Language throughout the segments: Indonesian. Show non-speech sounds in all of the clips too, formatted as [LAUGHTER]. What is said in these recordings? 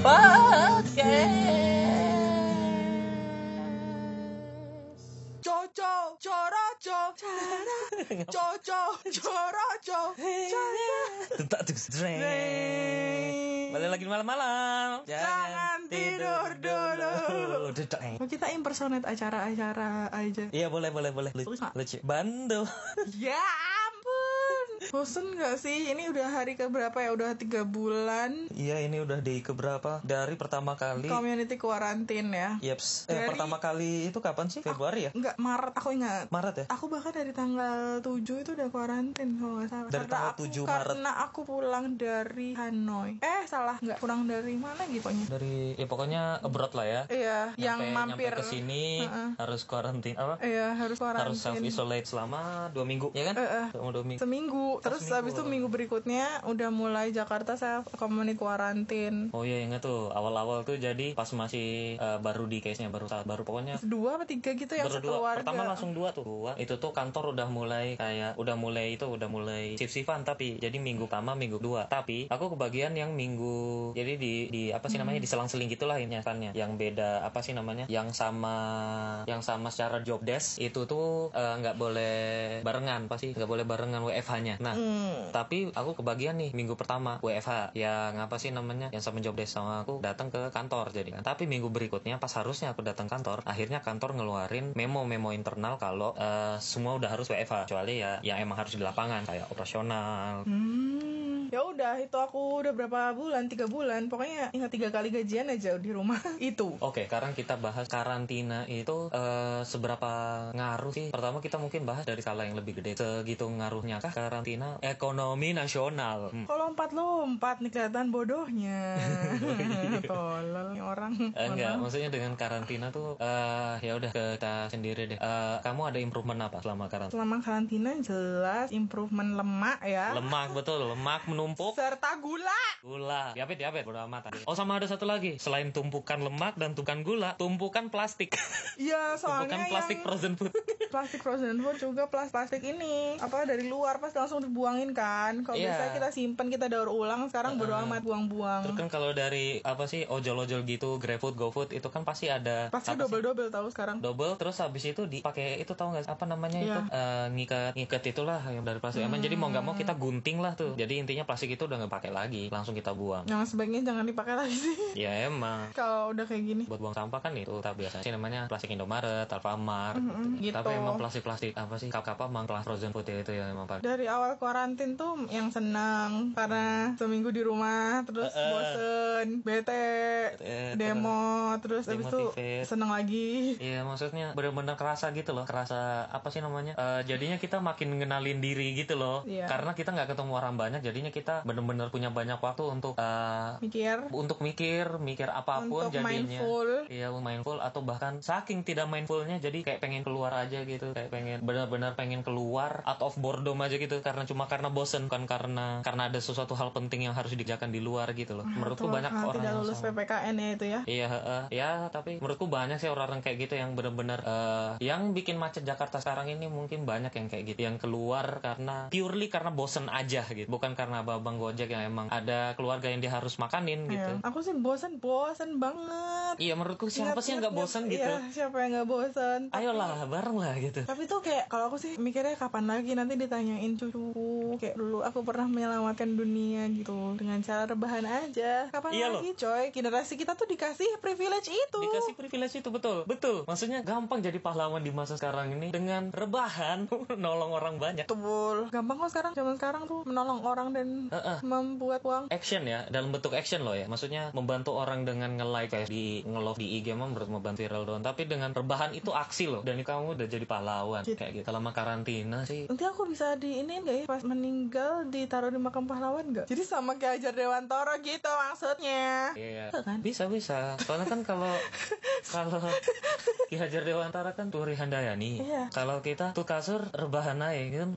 Podcast. Coco, coroco, cara, coco, coroco, cara. Tak tuh Dreng. Balik lagi malam-malam. Jangan tidur dulu. Oh, kita impersonate acara-acara aja. Iya boleh boleh boleh. Lucu. Lucu. Bandel. Ya ampun. Bosen gak sih? Ini udah hari keberapa ya? Udah tiga bulan Iya ini udah di keberapa dari pertama kali. community quarantine ya. Yeps. Eh, Dari- pertama kali itu kapan sih? Februari ya? Enggak, Maret. Aku ingat. Maret ya? Aku bahkan dari tanggal 7 itu udah kuarantin kalau nggak salah. Dari Karena tanggal aku, 7 Maret. Karena aku pulang dari Hanoi. Eh, salah. Nggak pulang dari mana gitu pokoknya. Dari ya pokoknya abroad lah ya. Iya, yang Nyampe- mampir. nyampe ke sini Heeh. harus karantin apa? Iya, harus Harus self isolate selama dua minggu ya kan? Eh. Selama dua minggu. Seminggu. Terus seminggu. habis itu minggu berikutnya udah mulai Jakarta saya community kuarantin. Oh iya ingat tuh awal-awal tuh jadi pas masih eh, baru di case-nya baru saat baru pokoknya. Dua apa tiga gitu dua. sekeluarga. pertama langsung dua tuh. Dua. Itu tuh kantor udah mulai kayak udah mulai itu udah mulai shift shiftan tapi jadi minggu pertama minggu dua tapi aku kebagian yang minggu jadi di di apa sih namanya diselang-seling gitulah ini kan yang beda apa sih namanya yang sama yang sama secara job desk itu tuh nggak boleh barengan pasti nggak boleh barengan WFH-nya nah Hmm. tapi aku kebagian nih minggu pertama WFH yang apa sih namanya? Yang sama job desk sama aku datang ke kantor jadi kan tapi minggu berikutnya pas harusnya aku datang kantor akhirnya kantor ngeluarin memo-memo internal kalau eh, semua udah harus WFH kecuali ya yang emang harus di lapangan kayak operasional. Hmm. Ya udah itu aku udah berapa bulan tiga bulan pokoknya ingat tiga kali gajian aja di rumah [LAUGHS] itu. Oke, sekarang kita bahas karantina itu eh, seberapa ngaruh sih? Pertama kita mungkin bahas dari skala yang lebih gede. Segitu ngaruhnya kah karantina ekonomi nasional? Hmm. Kalau lompat lompat nih kelihatan bodohnya. [LAUGHS] [LAUGHS] Tolol nih orang. Eh, enggak, Mana? maksudnya dengan karantina tuh eh ya udah kita sendiri deh. Eh, kamu ada improvement apa selama karantina? Selama karantina jelas improvement lemak ya. Lemak betul, lemak menumpuk. Serta gula. Gula, diabetes, diabetes, bodo amat tadi. Oh sama ada satu lagi, selain tumpukan lemak dan tumpukan gula, tumpukan plastik. Iya [LAUGHS] soalnya tumpukan plastik yang frozen food. Plastik frozen food juga plas- plastik ini apa dari luar pasti langsung dibuangin kan. Kalau Iya. biasanya kita simpen kita daur ulang sekarang bodo amat buang-buang. Terus kan kalau dari apa sih ojol-ojol gitu, GrabFood, GoFood itu kan pasti ada Pasti double double tahu sekarang. double terus habis itu dipakai itu tahu nggak apa namanya Iya. itu Eh, ngikat ngikat itulah yang dari plastik emang jadi mau nggak mau kita gunting lah tuh jadi intinya plastik itu udah nggak pakai lagi langsung kita buang Yang sebaiknya jangan dipakai lagi sih. [LAUGHS] ya emang Kalau udah kayak gini. buat buang sampah kan itu tak biasa sih namanya plastik Indomaret, Alfamart Mm-mm, gitu. gitu. Tapi emang plastik-plastik apa sih kap-kap emang kelas frozen food ya itu ya emang pakai. Dari awal kuarantin tuh yang senang karena seminggu di rumah terus bosen, bete, Eh, demo, terus habis itu seneng lagi. Iya maksudnya bener-bener kerasa gitu loh kerasa apa sih namanya Eh, jadinya kita makin ngenalin diri gitu loh Iya. karena kita nggak ketemu orang banyak jadinya kita bener-bener punya banyak waktu untuk eh, Mikir untuk mikir mikir apa pun untuk jadinya mindful. Iya mindful atau bahkan saking tidak mindfulnya jadi kayak pengen keluar aja gitu kayak pengen benar-benar pengen keluar out of boredom aja gitu karena cuma karena bosen bukan karena karena ada sesuatu hal penting yang harus dikerjakan di luar gitu loh menurutku Tuh, banyak orang tidak lulus sama. PPKN ya itu ya. Iya, heeh. ya tapi menurutku banyak sih orang-orang kayak gitu yang benar-benar eh, yang bikin macet Jakarta sekarang ini mungkin banyak yang kayak gitu, yang keluar karena purely karena bosen aja gitu, bukan karena abang Gojek yang emang ada keluarga yang dia harus makanin gitu. Iya. Aku sih bosen, bosen banget. Iya, menurutku siapa sih yang nggak bosen gitu? Iya, siapa yang nggak bosen? Ayolah, bareng lah gitu. Tapi tuh kayak kalau aku sih mikirnya kapan lagi nanti ditanyain cucuku kayak dulu aku pernah menyelamatkan dunia gitu dengan cara rebahan aja. Kapan Iya lagi coy? Generasi kita tuh dikasih privilege itu. Dikasih privilege itu betul, betul. Maksudnya gampang jadi pahlawan di masa sekarang ini dengan rebahan [LAUGHS] nolong orang banyak. Betul. Gampang kok sekarang zaman sekarang tuh menolong orang dan Heeh. membuat uang. action ya dalam bentuk action loh ya maksudnya membantu orang dengan nge-like kayak di nge-love di IG menurut membantu viral doang tapi dengan rebahan itu aksi loh dan kamu udah jadi pahlawan Gitu. kayak gitu selama karantina sih Nanti aku bisa di ini nggak ya pas meninggal ditaruh di makam pahlawan nggak? Jadi sama kayak Hajar Dewantoro gitu maksudnya. Iya. Bisa kan? Bisa bisa. Soalnya kan kalau [LAUGHS] kalau Ki Hajar Dewantara kan Turi Handayani. Iya. Kalau kita tuh kasur rebahan aja [LAUGHS] kan.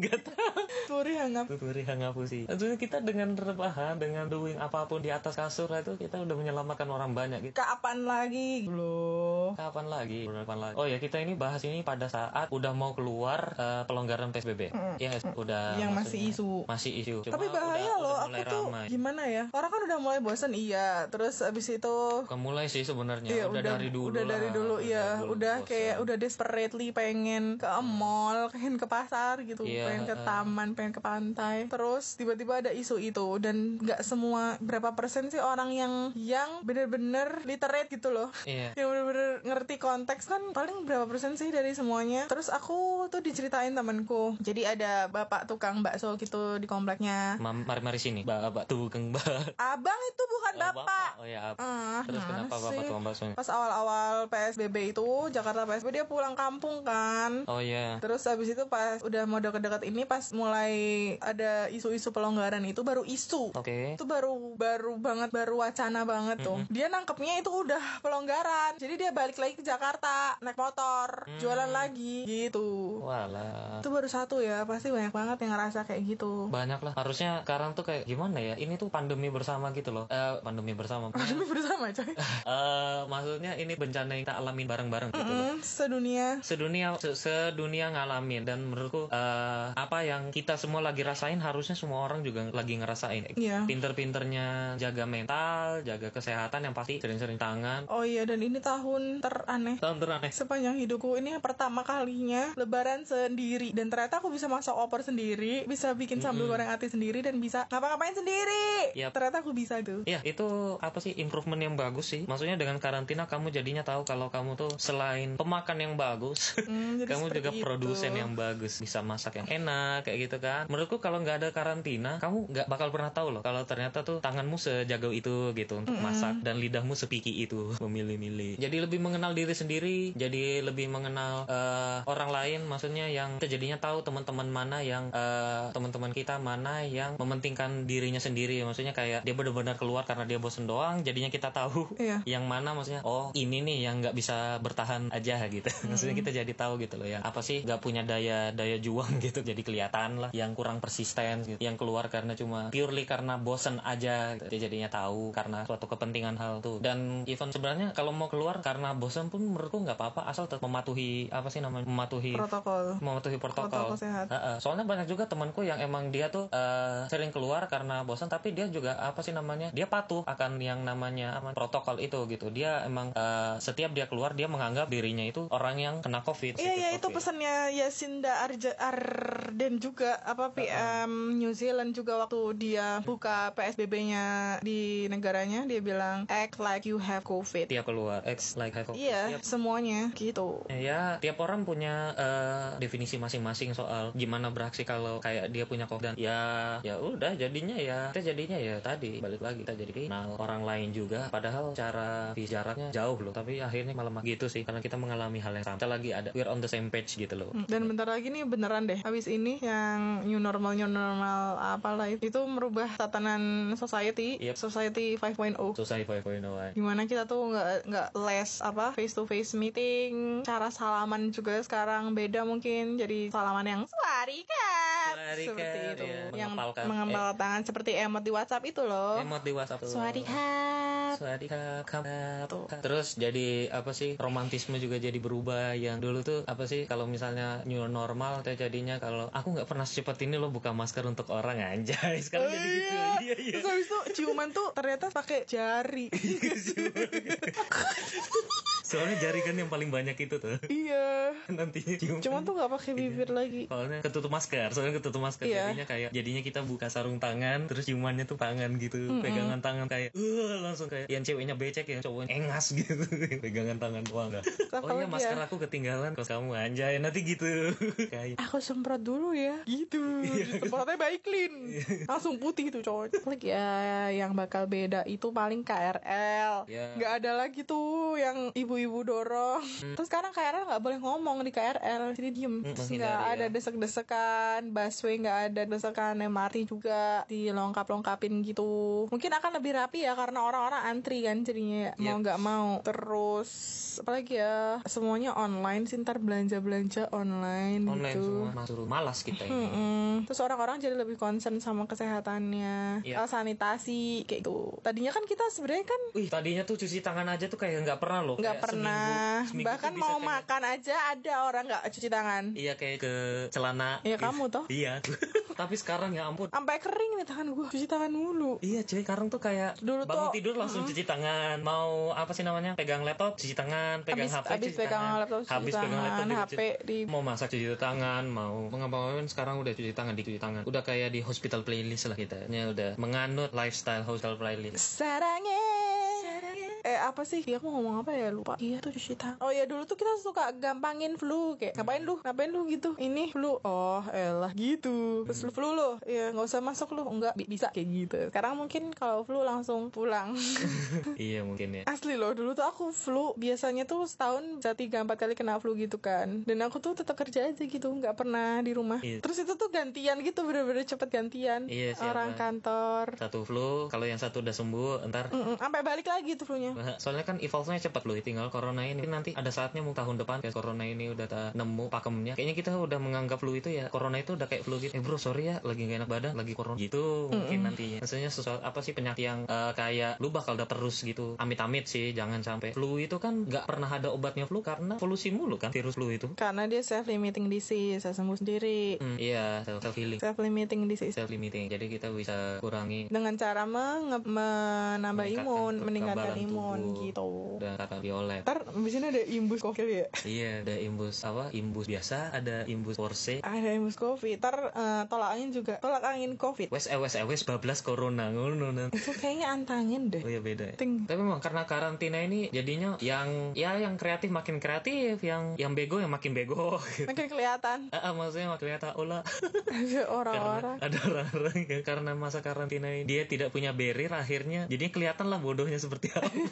Gak tahu. Turi hangat. Tuh Turi Hangapu aku sih Maksudnya kita dengan rebahan dengan doing apa pun di atas kasur itu kita udah menyelamatkan orang banyak gitu kapan lagi loh kapan lagi kapan lagi oh ya kita ini bahas ini pada saat udah mau keluar eh, pelonggaran psbb Mm. ya sih? udah yang masih isu masih isu Cuma tapi bahaya udah- loh udah aku tuh ramai. gimana ya orang kan udah mulai bosan iya terus abis itu Bukan mulai sih sebenarnya Iya udah, dari dulu udah dari lah. dulu ya dari dulu udah bosan. kayak udah desperately pengen ke mall pengen ke pasar gitu Iya, pengen ke eh. taman pengen ke pantai terus tiba-tiba ada isu itu dan nggak semua berapa persen sih orang yang yang bener-bener literate gitu loh iya yang bener-bener ngerti konteks kan paling berapa persen sih dari semuanya. Terus aku tuh diceritain temanku. Jadi ada bapak tukang bakso gitu di kompleknya. Mam- mari mari sini mbak tukang mbak abang itu bukan Oh, bapak. oh ya. Ab- Ah, terus kenapa bapak tukang baksonya pas awal-awal PSBB itu Jakarta PSBB dia pulang kampung kan. Oh ya. Terus habis itu pas udah mau deket-deket ini pas mulai ada isu-isu pelonggaran itu baru isu. oke. Itu baru baru banget baru wacana banget tuh. Dia nangkepnya itu udah pelonggaran. Jadi dia balik lagi ke Jakarta naik motor, Mm. Jualan lagi gitu. walah. Itu baru satu ya, pasti banyak banget yang ngerasa kayak gitu. banyak lah. Harusnya sekarang tuh kayak gimana ya? Ini tuh pandemi bersama gitu loh. Eh pandemi bersama. Pandemi bersama coy. [LAUGHS] eh maksudnya ini bencana yang kita alamin bareng-bareng gitu loh. Mm, sedunia. sedunia se- sedunia ngalamin. Dan menurutku eh, apa yang kita semua lagi rasain harusnya semua orang juga lagi ngerasain. Iya. pinter-pinternya jaga mental jaga kesehatan yang pasti sering-sering tangan. Oh iya dan ini tahun teraneh. Tahun teraneh. Sepanjang hidupku ini pertama kalinya lebaran sendiri. Dan ternyata aku bisa masak opor sendiri bisa bikin sambal goreng ati sendiri dan bisa ngapa-ngapain sendiri. Yap. ternyata aku bisa tuh Ya itu apa sih improvement yang bagus sih. Maksudnya dengan karantina kamu jadinya tahu kalau kamu tuh selain pemakan yang bagus jadi [LAUGHS] Kamu juga itu. produsen yang bagus. Bisa masak yang enak kayak gitu kan. Menurutku kalau nggak ada karantina Kamu nggak bakal pernah tahu loh Kalau ternyata tuh tanganmu sejago itu gitu Untuk masak Dan lidahmu sepiki itu [LAUGHS] Memilih-milih. Jadi lebih mengenal diri sendiri Jadi lebih mengenal eh, orang lain Maksudnya yang kita jadinya tahu teman-teman mana yang eh, Teman-teman kita mana yang mementingkan dirinya sendiri. Maksudnya kayak dia benar-benar keluar karena dia bosen doang Jadinya kita tahu Iya. [LAUGHS] yang mana maksudnya oh ini nih yang nggak bisa bertahan aja gitu. [LAUGHS] Maksudnya kita jadi tahu gitu loh yang apa sih nggak punya daya daya juang [LAUGHS] gitu jadi kelihatan lah. Yang kurang persisten gitu yang keluar karena cuma purely karena bosen aja gitu. dia jadinya tahu karena suatu kepentingan hal tuh. Dan even sebenarnya kalau mau keluar karena bosen pun menurutku nggak apa-apa asal tetap mematuhi apa sih namanya mematuhi protokol mematuhi protokol. Protokol sehat. Heeh. Soalnya banyak juga temanku yang emang dia tuh eh, sering keluar karena bosan, tapi dia juga apa sih namanya? Dia patuh akan yang namanya apa, protokol itu gitu. Dia emang eh, setiap dia keluar dia menganggap dirinya itu orang yang kena covid. Iya iya positif itu pesannya Yasinda Arja Arden juga apa PM New Zealand juga waktu dia buka PSBB-nya di negaranya dia bilang act like you have COVID. Tiap keluar, X like have COVID. Iya, Tiap- semuanya gitu. Ya, tiap orang punya eh, definisi masing-masing soal gimana beraksi kalau kayak dia punya covid dan ya ya udah jadinya ya. Kita jadinya ya tadi balik lagi. Kita jadi kenal orang lain juga. Padahal cara jaraknya jauh loh. Tapi akhirnya malah gitu sih. Karena kita mengalami hal yang sama. Kita lagi ada we're on the same page gitu loh. Hmm, Dan bentar lagi nih beneran deh. Habis ini yang new normal new normal apalah itu, itu merubah tatanan society, Yep. society 5.0. Society 5.0 Gimana kita tuh nggak nggak less apa face to face meeting, cara salaman juga sekarang beda mungkin jadi salaman yang Suarikat, seperti itu, ya, yang mengepalkan. mengempal tangan seperti emot di WhatsApp itu loh. emot di WhatsApp. Suarika, kamu. Terus jadi apa sih romantisme juga jadi berubah yang dulu tuh apa sih kalau misalnya new normal tuh jadinya kalau aku nggak pernah secepat ini lo buka masker untuk orang anjay [LAUGHS] sekarang Oh jadi gitu iya. iya iya Terus habis itu ciuman tuh ternyata pakai jari. [LAUGHS] [LAUGHS] soalnya jari kan yang paling banyak itu tuh iya. [LAUGHS] nantinya cium Cuman tuh nggak pakai bibir lagi. soalnya ketutup masker soalnya ketutup masker Iya. jadinya kayak jadinya kita buka sarung tangan terus ciumannya tuh tangan gitu pegangan tangan kayak uh langsung kayak yang ceweknya becek yang cowoknya engas [LAUGHS] gitu pegangan tangan doang oh iya masker aku ketinggalan kos kamu anjay nanti gitu [LAUGHS] kayak Aku semprot dulu ya. Gitu. Iya. Semprotnya baik clean. Langsung putih tuh cowok. Like ya yang bakal beda itu paling KRL. Nggak ada lagi tuh yang ibu-ibu dorong. Terus sekarang KRL nggak boleh ngomong di KRL, jadi diem. Hmm, Terus nggak ya. ada desek-desekan, busway nggak ada desekan, MRT juga dilengkap-lengkapin gitu. Mungkin akan lebih rapi ya karena orang-orang antri kan jadinya ya, mau Yep. nggak mau. Terus apalagi ya semuanya online sih ntar belanja-belanja online, Online gitu. semua malas kita ini. Mm-mm. Terus orang-orang jadi lebih concern sama kesehatannya, Iya. Eh, sanitasi kayak gitu. Tadinya kan kita sebenarnya kan Wih, tadinya tuh cuci tangan aja tuh kayak nggak pernah loh. nggak Kayak pernah, seminggu- seminggu bahkan mau kayak- makan aja ada orang nggak cuci tangan. Iya kayak ke celana. Ya kamu toh, Iya. [LAUGHS] Tapi sekarang ya ampun. sampai kering nih tangan gue, cuci tangan mulu. Iya cuy, sekarang tuh kayak Dulu bangun tuh, tidur langsung cuci tangan. Mau apa sih namanya? Pegang laptop cuci tangan, pegang Habis HP habis cuci pegang tangan. laptop cuci Habis pegang laptop tangan, HP cuci- di mau masak cuci tangan, mau mengapa-ngapain sekarang udah cuci tangan, dicuci tangan. Udah kayak di hospital playlist lah kita. Ini udah menganut lifestyle hospital playlist. sarangnya. Eh apa sih? Iya aku ngomong apa ya lupa. Iya tuh cuci tangan. Oh ya dulu tuh kita suka gampangin flu kayak ngapain lu? Ngapain lu gitu? Ini flu. Oh elah gitu. Terus lu flu lu. Ya nggak usah masuk lu. Enggak bi- bisa kayak gitu. Sekarang mungkin kalau flu langsung pulang. [LAUGHS] iya mungkin ya. Asli loh dulu tuh aku flu biasanya tuh setahun bisa tiga empat kali kena flu gitu kan. Dan aku tuh tetap kerja aja gitu nggak pernah di rumah. Iya. Terus itu tuh gantian gitu bener-bener cepet gantian. Iya, siapa? Orang kantor. Satu flu, kalau yang satu udah sembuh, ntar Mm-mm, Sampai balik lagi tuh flu-nya. [LAUGHS] Soalnya kan evolve-nya cepat loh, tinggal corona ini nanti ada saatnya mau tahun depan kayak corona ini udah ta- nemu pakemnya. Kayaknya kita udah menganggap flu itu ya corona itu udah kayak flu gitu. Eh bro sorry ya lagi gak enak badan, lagi corona gitu mungkin nantinya. Maksudnya sesuatu apa sih penyakit yang eh, kayak lu bakal udah terus gitu. Amit-amit sih jangan sampai. Flu itu kan nggak pernah ada obatnya flu karena polusi mulu kan virus flu itu. Karena dia self limiting disease, saya sembuh sendiri. Hmm, iya self healing, Self limiting disease. self limiting. Jadi kita bisa kurangi Dengan cara menge- menambah imun, meningkatkan imun tubuh. gitu. dan kata violet. Ntar abis ini ada imbus covid ya? Iya, ada imbus apa? Imbus biasa, ada imbus force. Ada imbus covid. Ntar eh, tolak angin juga. Tolak angin covid. Wes eh wes eh wes bablas corona ngono. Itu kayaknya antangin deh. Oh iya beda. ya. Ting. Tapi memang karena karantina ini jadinya yang ya yang kreatif makin kreatif, yang yang bego yang makin bego. gitu. [LAUGHS] Makin kelihatan Ah, ah, maksudnya makin kelihatan olah ada [LAUGHS] orang-orang. ada orang-orang yang karena masa karantina ini dia tidak punya barrier akhirnya jadinya kelihatan lah bodohnya seperti apa. [LAUGHS]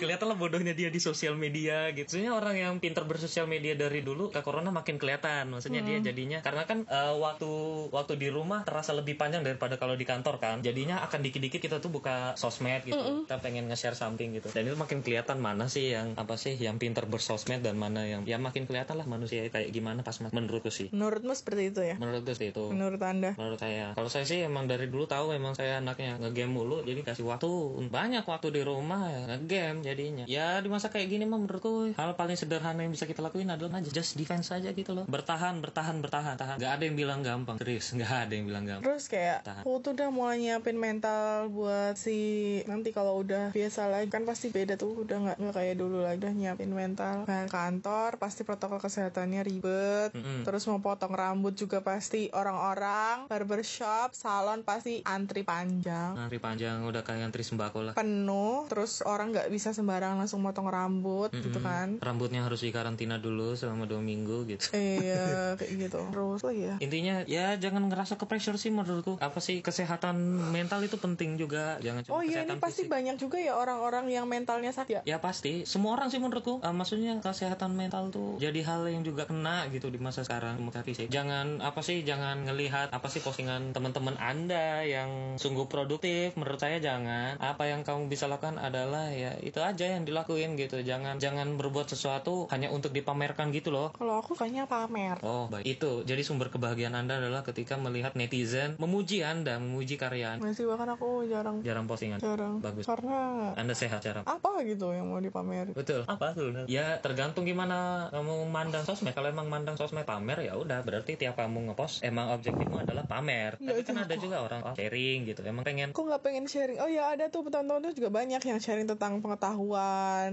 kelihatan lah bodohnya dia di sosial media gitu. Sebenarnya orang yang pintar bersosial media dari dulu ke corona makin kelihatan. Maksudnya dia jadinya karena kan eh, waktu waktu di rumah terasa lebih panjang daripada kalau di kantor kan. Jadinya akan dikit-dikit kita tuh buka sosmed gitu. Kita pengen nge-share something gitu. Dan itu makin kelihatan mana sih yang apa sih yang pintar bersosmed dan mana yang ya makin kelihatan lah manusia kayak gimana pas menurutku sih. Menurutmu seperti itu ya? Menurutku sih itu. Menurut anda? Menurut saya, kalau saya sih emang dari dulu tahu emang saya anaknya ngegame mulu, jadi kasih waktu banyak waktu di rumah ya ngegame jadinya. Ya di masa kayak gini mah menurutku hal paling sederhana yang bisa kita lakuin adalah aja just defense aja gitu loh. Bertahan, bertahan, bertahan, tahan. Gak ada yang bilang gampang, serius, gak ada yang bilang gampang. Terus kayak Tahan. aku tuh udah mulai nyiapin mental buat si nanti kalau udah biasa lagi kan pasti beda tuh udah nggak nggak kayak dulu lagi udah nyiapin mental Nah, kantor pasti protokol kesehatannya ribet Mm-mm. terus mau potong rambut juga pasti orang-orang barbershop salon pasti antri panjang Antri panjang udah kayak antri sembako lah. penuh terus orang nggak bisa sembarangan langsung motong rambut gitu Mm-mm. kan Rambutnya harus dikarantina dulu selama dua minggu gitu. iya [LAUGHS] kayak gitu terus lagi ya Intinya ya jangan ngerasa ke pressure sih menurutku. Apa sih kesehatan mental itu penting juga. Jangan cuma oh iya ini pasti fisik. banyak juga ya orang-orang yang mentalnya sakit ya Ya pasti, semua orang sih menurutku. Eh, maksudnya kesehatan mental tuh jadi hal yang juga kena gitu di masa sekarang fisik. Jangan apa sih, jangan ngelihat apa sih postingan teman-teman anda yang sungguh produktif. Menurut saya jangan. Apa yang kamu bisa lakukan adalah ya itu aja yang dilakuin gitu. Jangan jangan berbuat sesuatu hanya untuk dipamerkan gitu loh. kalau aku kayaknya pamer Oh baik itu jadi sumber kebahagiaan anda adalah ketika melihat netizen memuji anda, memuji karya anda. masih bahkan aku jarang Jarang postingan. jarang Bagus. karena Anda sehat cara. apa gitu yang mau dipamerin Betul. Apa tuh? Ya tergantung gimana kamu mandang sosmed. Kalau emang mandang sosmed pamer ya udah berarti tiap kamu ngepost emang objektifmu adalah pamer. Nggak Tapi kan ada juga orang oh, sharing gitu. Emang pengen aku nggak pengen sharing oh ya ada tuh teman-teman tuh juga banyak yang sharing tentang pengetahuan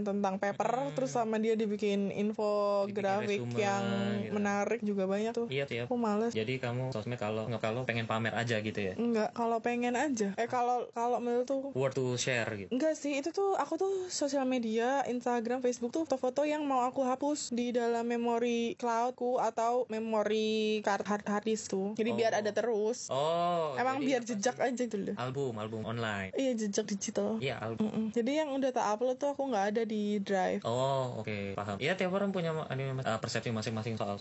tentang paper Hmm. terus sama dia dibikin infografik Dibikin resume, yang gitu. menarik juga banyak tuh iya siap aku males jadi kamu sosmed kalau nggak kalau pengen pamer aja gitu ya enggak kalau pengen aja eh kalau kalau menurut tuh word to share gitu Enggak sih, itu tuh aku tuh sosial media, Instagram, Facebook tuh foto-foto yang mau aku hapus di dalam memori cloudku atau memori card hard, hard disk tuh. Jadi biar Oh. ada terus. oh Emang biar jejak sih? aja dulu. album album online Iya jejak digital. iya album Mm-mm. Jadi yang udah tak upload tuh aku nggak ada di drive. Oh, oke, paham. Iya, tiap orang punya ini, uh, persepsi masing-masing soal.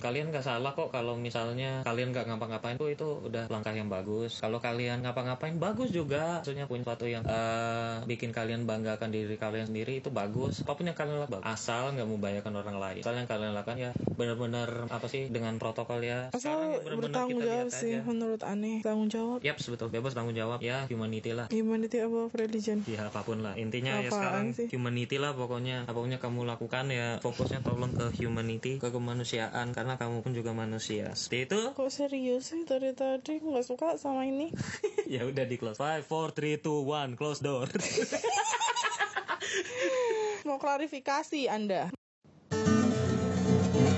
Kalian nggak salah kok kalau misalnya kalian nggak ngapa-ngapain tuh itu udah langkah yang bagus. Kalau kalian ngapa-ngapain bagus juga. Maksudnya punya sesuatu yang uh, bikin kalian banggakan diri kalian sendiri itu bagus. Apa pun yang kalian lakukan, asal nggak membahayakan orang lain. Asal yang kalian lakukan ya benar-benar apa sih dengan protokol ya. Asal ya bertanggung jawab sih aja. menurut aneh. Tanggung jawab. Yap, betul. Bebas tanggung jawab ya humanity lah. Humanity above religion. Ya apa pun lah intinya ya Apaan sekarang sih? humanity lah pokoknya apa pun yang kamu lakukan ya fokusnya tolong ke humanity ke kemanusiaan karena kamu pun juga manusia seperti itu Kok serius sih dari tadi aku nggak suka sama ini? [LAUGHS] ya udah di close five four three two one close door [LAUGHS] Mau klarifikasi Anda?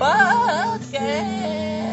podcast.